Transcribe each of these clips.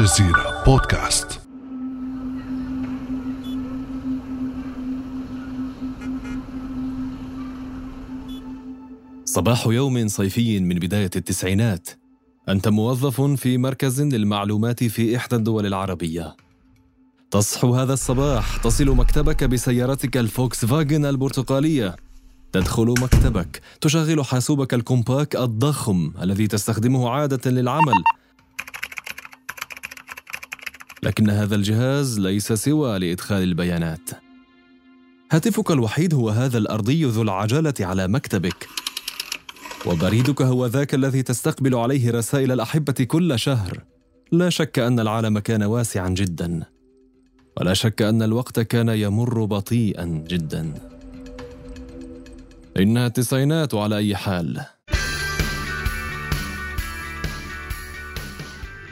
الجزيرة بودكاست. صباح يوم صيفي من بداية التسعينات. أنت موظف في مركز للمعلومات في إحدى الدول العربية. تصحو هذا الصباح. تصل مكتبك بسيارتك الفوكس فاجن البرتقالية. تدخل مكتبك. تشغل حاسوبك الكومباك الضخم الذي تستخدمه عادة للعمل. لكن هذا الجهاز ليس سوى لإدخال البيانات. هاتفك الوحيد هو هذا الأرضي ذو العجلة على مكتبك. وبريدك هو ذاك الذي تستقبل عليه رسائل الأحبة كل شهر. لا شك أن العالم كان واسعا جدا. ولا شك أن الوقت كان يمر بطيئا جدا. إنها التسعينات على أي حال.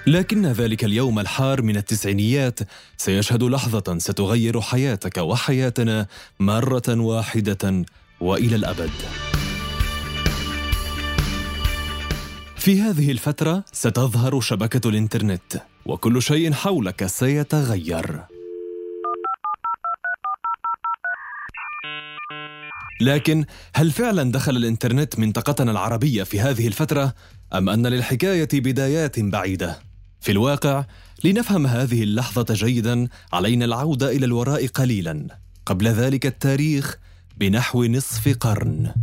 لكن ذلك اليوم الحار من التسعينيات سيشهد لحظة ستغير حياتك وحياتنا مرة واحدة وإلى الأبد. في هذه الفترة ستظهر شبكة الإنترنت وكل شيء حولك سيتغير. لكن هل فعلا دخل الإنترنت منطقتنا العربية في هذه الفترة أم أن للحكاية بدايات بعيدة؟ في الواقع لنفهم هذه اللحظة جيدا علينا العودة إلى الوراء قليلا. قبل ذلك التاريخ بنحو نصف قرن.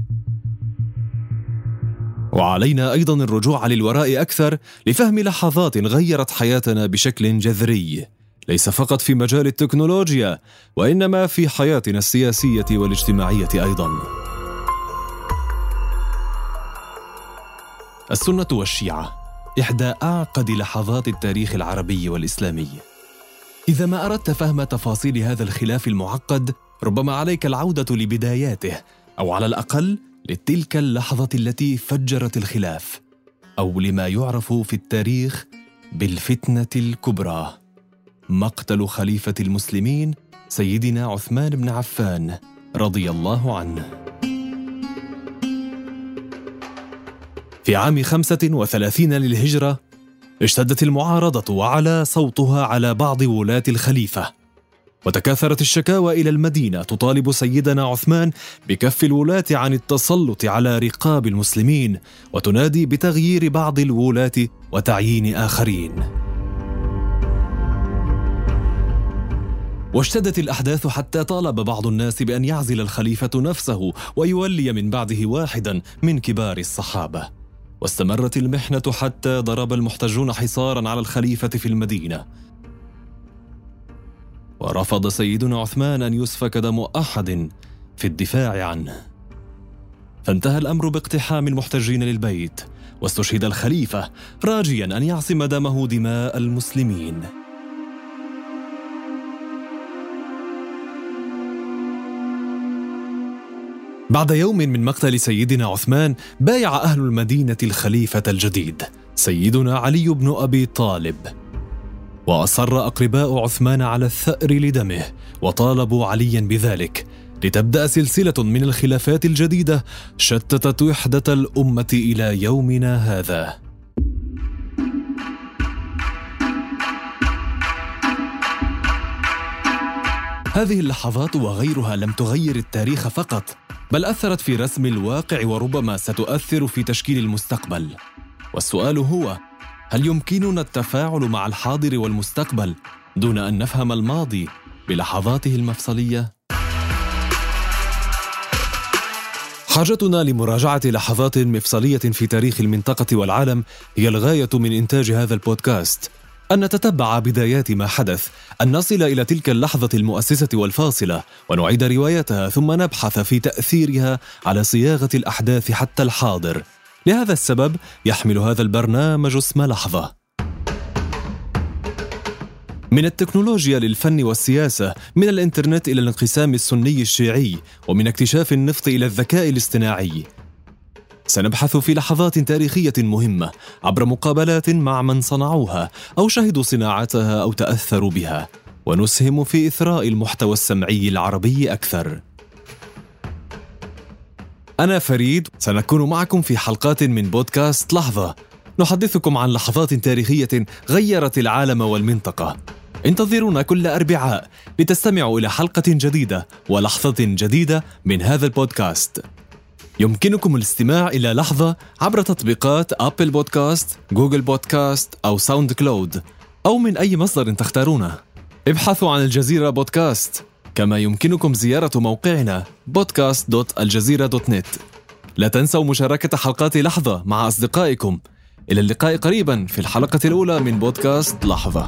وعلينا أيضا الرجوع للوراء أكثر لفهم لحظات غيرت حياتنا بشكل جذري. ليس فقط في مجال التكنولوجيا وإنما في حياتنا السياسية والاجتماعية أيضا. السنة والشيعة. إحدى أعقد لحظات التاريخ العربي والإسلامي. إذا ما أردت فهم تفاصيل هذا الخلاف المعقد، ربما عليك العودة لبداياته، أو على الأقل لتلك اللحظة التي فجرت الخلاف، أو لما يعرف في التاريخ بالفتنة الكبرى. مقتل خليفة المسلمين سيدنا عثمان بن عفان رضي الله عنه. في عام 35 للهجرة اشتدت المعارضة وعلى صوتها على بعض ولاة الخليفة. وتكاثرت الشكاوى إلى المدينة تطالب سيدنا عثمان بكف الولاة عن التسلط على رقاب المسلمين وتنادي بتغيير بعض الولاة وتعيين آخرين. واشتدت الأحداث حتى طالب بعض الناس بأن يعزل الخليفة نفسه ويولي من بعده واحدا من كبار الصحابة. واستمرت المحنة حتى ضرب المحتجون حصارا على الخليفة في المدينة. ورفض سيدنا عثمان أن يسفك دم أحد في الدفاع عنه. فانتهى الأمر باقتحام المحتجين للبيت واستشهد الخليفة راجيا أن يعصم دمه دماء المسلمين. بعد يوم من مقتل سيدنا عثمان بايع أهل المدينة الخليفة الجديد سيدنا علي بن أبي طالب. وأصر أقرباء عثمان على الثأر لدمه وطالبوا عليا بذلك لتبدأ سلسلة من الخلافات الجديدة شتتت وحدة الأمة إلى يومنا هذا. هذه اللحظات وغيرها لم تغير التاريخ فقط بل أثرت في رسم الواقع وربما ستؤثر في تشكيل المستقبل. والسؤال هو هل يمكننا التفاعل مع الحاضر والمستقبل دون أن نفهم الماضي بلحظاته المفصلية؟ حاجتنا لمراجعة لحظات مفصلية في تاريخ المنطقة والعالم هي الغاية من إنتاج هذا البودكاست. أن نتتبع بدايات ما حدث، أن نصل إلى تلك اللحظة المؤسسة والفاصلة ونعيد روايتها ثم نبحث في تأثيرها على صياغة الأحداث حتى الحاضر، لهذا السبب يحمل هذا البرنامج اسم لحظة. من التكنولوجيا للفن والسياسة من الإنترنت إلى الانقسام السني الشيعي ومن اكتشاف النفط إلى الذكاء الاصطناعي. سنبحث في لحظات تاريخية مهمة عبر مقابلات مع من صنعوها أو شهدوا صناعتها أو تأثروا بها. ونسهم في إثراء المحتوى السمعي العربي أكثر. أنا فريد سنكون معكم في حلقات من بودكاست لحظة. نحدثكم عن لحظات تاريخية غيرت العالم والمنطقة. انتظرونا كل أربعاء لتستمعوا إلى حلقة جديدة ولحظة جديدة من هذا البودكاست. يمكنكم الاستماع إلى لحظة عبر تطبيقات أبل بودكاست، جوجل بودكاست أو ساوند كلود أو من أي مصدر تختارونه ابحثوا عن الجزيرة بودكاست كما يمكنكم زيارة موقعنا podcast.aljazeera.net لا تنسوا مشاركة حلقات لحظة مع أصدقائكم. إلى اللقاء قريبا في الحلقة الأولى من بودكاست لحظة.